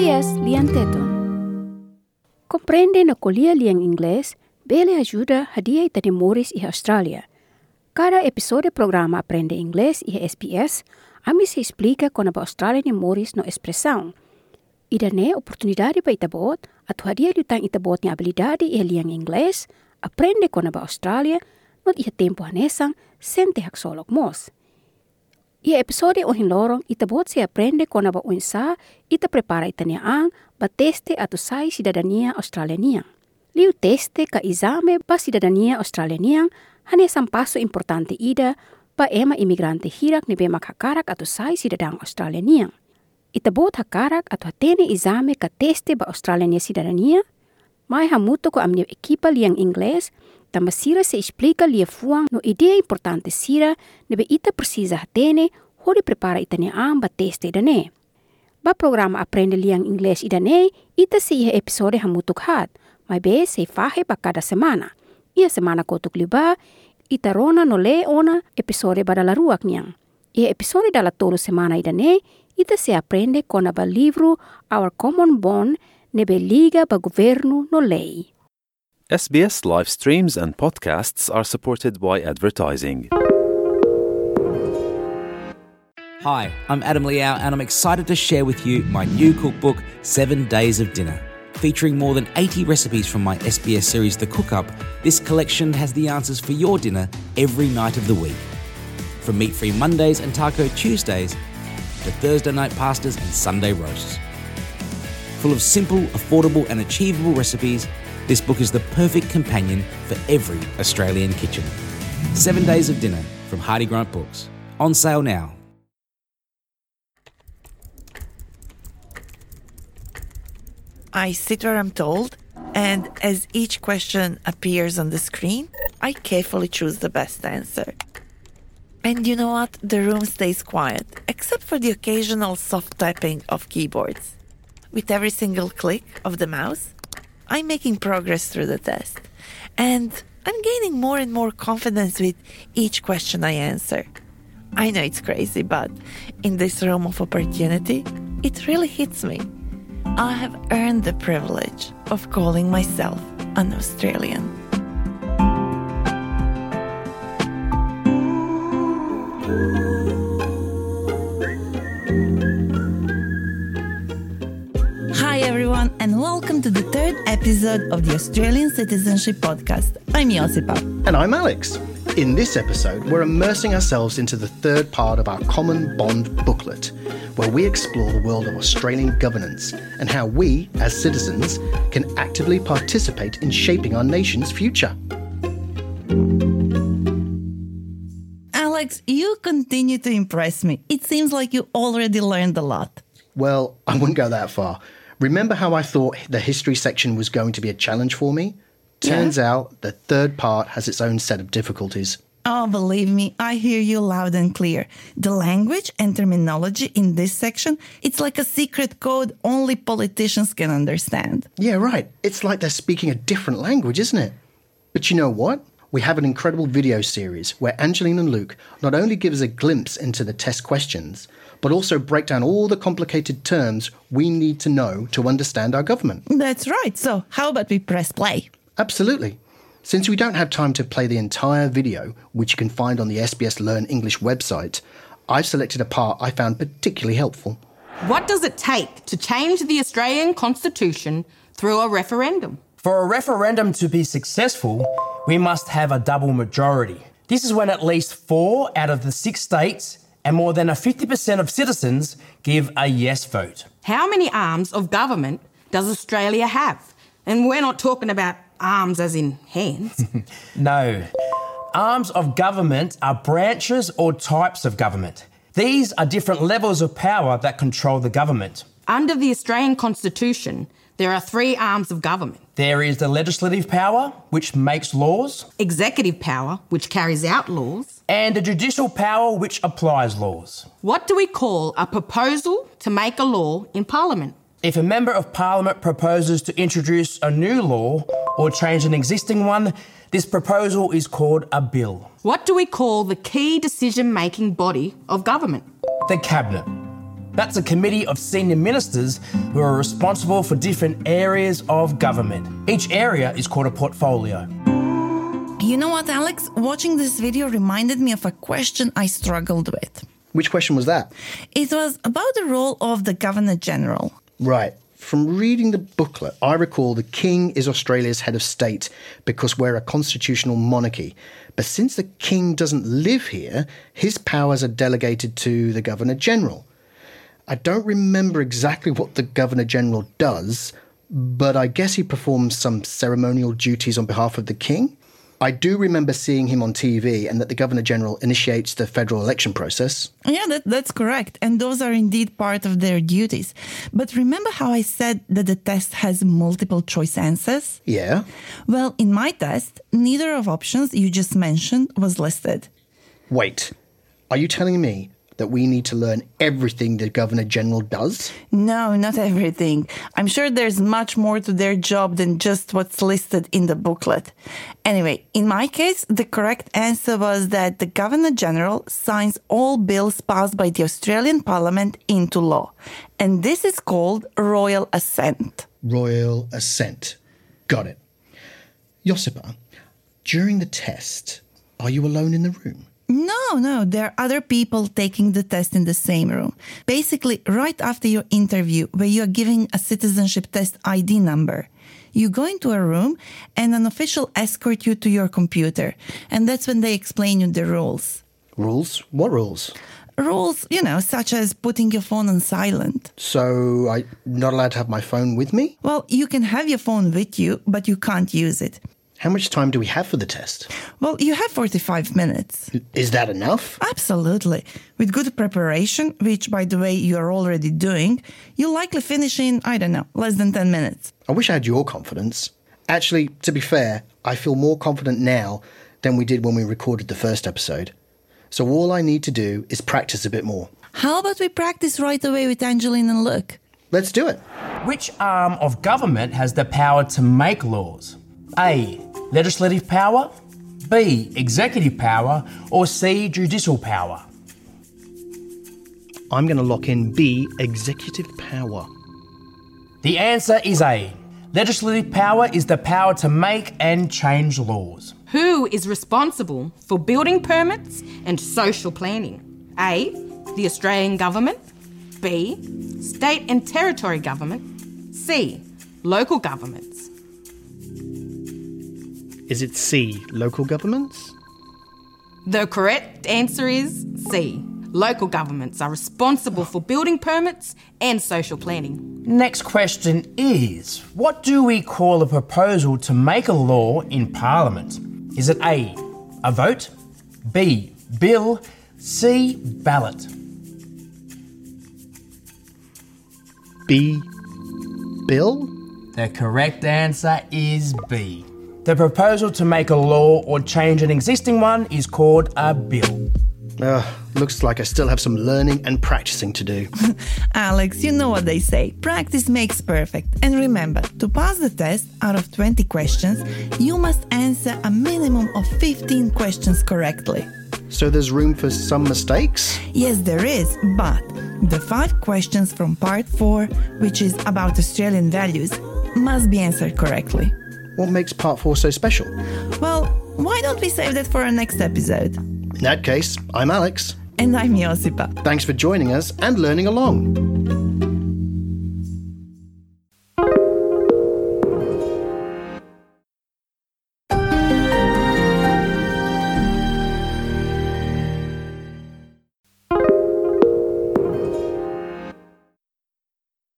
días, Lianteton. Comprende la colia en ingles, Bele ayuda hadia ita y Morris y Australia. Cada episode programa Aprende Inglés y SBS, ami se explica con Australia y Morris no expresión. Y dane oportunidad para itabot, a tu día ita itabot ni habilidad y el ingles, aprende con la Australia, no ia tempo anesang sente hak solok mos. Ia episode ohin lorong ita bot si aprende kona ba unsa ita prepara ita ang ba teste atau sai si dadania Australia niang. Liu teste ka izame ba si dadania Australia niang hanya sampaso importante ida ba ema imigrante hirak ni bema hakarak atau sai si dadang Australia niang. Ita bot hakarak atau hatene izame ka teste ba Australia nia si dadania. Mai hamuto ko amni ekipa liang Ingles Tamba sira se explica lia fuang no idea importante sira nebe ita precisa tene hori prepara ita ne amba teste dane. Ba programa Aprende Liang Inglês idane ita se ia episode hamutuk hat, mai be se fahe ba cada semana. Ia semana kotuk liba, ita rona no le ona episode badala ruak niang. Ia episode dala tolu semana idane, ita se aprende kona ba livro Our Common Bond nebe liga ba governo no lei. SBS live streams and podcasts are supported by advertising. Hi, I'm Adam Liaw, and I'm excited to share with you my new cookbook, Seven Days of Dinner. Featuring more than 80 recipes from my SBS series, The Cook Up, this collection has the answers for your dinner every night of the week. From meat free Mondays and taco Tuesdays to Thursday night pastas and Sunday roasts. Full of simple, affordable, and achievable recipes, this book is the perfect companion for every Australian kitchen. Seven Days of Dinner from Hardie Grant Books. On sale now. I sit where I'm told, and as each question appears on the screen, I carefully choose the best answer. And you know what? The room stays quiet, except for the occasional soft tapping of keyboards. With every single click of the mouse, I'm making progress through the test. And I'm gaining more and more confidence with each question I answer. I know it's crazy, but in this realm of opportunity, it really hits me. I have earned the privilege of calling myself an Australian. Episode of the Australian Citizenship Podcast. I'm Josipa. And I'm Alex. In this episode, we're immersing ourselves into the third part of our Common Bond booklet, where we explore the world of Australian governance and how we, as citizens, can actively participate in shaping our nation's future. Alex, you continue to impress me. It seems like you already learned a lot. Well, I wouldn't go that far. Remember how I thought the history section was going to be a challenge for me? Turns out the third part has its own set of difficulties. Oh, believe me, I hear you loud and clear. The language and terminology in this section, it's like a secret code only politicians can understand. Yeah, right. It's like they're speaking a different language, isn't it? But you know what? We have an incredible video series where Angeline and Luke not only give us a glimpse into the test questions, but also break down all the complicated terms we need to know to understand our government. That's right. So, how about we press play? Absolutely. Since we don't have time to play the entire video, which you can find on the SBS Learn English website, I've selected a part I found particularly helpful. What does it take to change the Australian Constitution through a referendum? For a referendum to be successful, we must have a double majority. This is when at least four out of the six states and more than a 50% of citizens give a yes vote. How many arms of government does Australia have? And we're not talking about arms as in hands. No. Arms of government are branches or types of government. These are different levels of power that control the government. Under the Australian Constitution, there are three arms of government There is the legislative power, which makes laws, executive power, which carries out laws. and the judicial power, which applies laws. What do we call a proposal to make a law in Parliament? If a member of parliament proposes to introduce a new law or change an existing one, this proposal is called a bill. What do we call the key decision making body of government? The cabinet. That's a committee of senior ministers who are responsible for different areas of government. Each area is called a portfolio. You know what, Alex? Watching this video reminded me of a question I struggled with. Which question was that? It was about the role of the Governor General. Right. From reading the booklet, I recall the King is Australia's head of state because we're a constitutional monarchy. But since the King doesn't live here, his powers are delegated to the Governor General. I don't remember exactly what the Governor General does, but I guess he performs some ceremonial duties on behalf of the King. I do remember seeing him on TV and that the Governor General initiates the federal election process. Yeah, that, that's correct. And those are indeed part of their duties. But remember how I said that the test has multiple choice answers? Yeah. Well, in my test, neither of options you just mentioned was listed. Wait, are you telling me that we need to learn everything the Governor General does? No, not everything. I'm sure there's much more to their job than just what's listed in the booklet. Anyway, in my case, the correct answer was that the Governor General signs all bills passed by the Australian Parliament into law. And this is called royal assent. Royal assent. Got it. Josipa, during the test, are you alone in the room? No, no, there are other people taking the test in the same room. Basically, right after your interview, where you are giving a citizenship test ID number, you go into a room and an official escort you to your computer. And that's when they explain you the rules. Rules? What rules? Rules, you know, such as putting your phone on silent. So I'm not allowed to have my phone with me? Well, you can have your phone with you, but you can't use it. How much time do we have for the test? Well, you have 45 minutes. Is that enough? Absolutely. With good preparation, which, by the way, you are already doing, you'll likely finish in, I don't know, less than 10 minutes. I wish I had your confidence. Actually, to be fair, I feel more confident now than we did when we recorded the first episode. So all I need to do is practice a bit more. How about we practice right away with Angeline and Luke? Let's do it. Which arm of government has the power to make laws? A. Legislative power, B. Executive power, or C. Judicial power? I'm going to lock in B, executive power. The answer is A. Legislative power is the power to make and change laws. Who is responsible for building permits and social planning? A. The Australian Government. B. State and Territory Government. C. Local governments. Is it C, local governments? The correct answer is C. Local governments are responsible for building permits and social planning. Next question is What do we call a proposal to make a law in Parliament? Is it A, a vote, B, bill, C, ballot? B, bill? The correct answer is B. The proposal to make a law or change an existing one is called a bill. Uh, looks like I still have some learning and practicing to do. Alex, you know what they say practice makes perfect. And remember, to pass the test, out of 20 questions, you must answer a minimum of 15 questions correctly. So there's room for some mistakes? Yes, there is, but the five questions from part 4, which is about Australian values, must be answered correctly. What makes part 4 so special? Well, why don't we save that for our next episode? In that case, I'm Alex. And I'm Josipa. Thanks for joining us and learning along.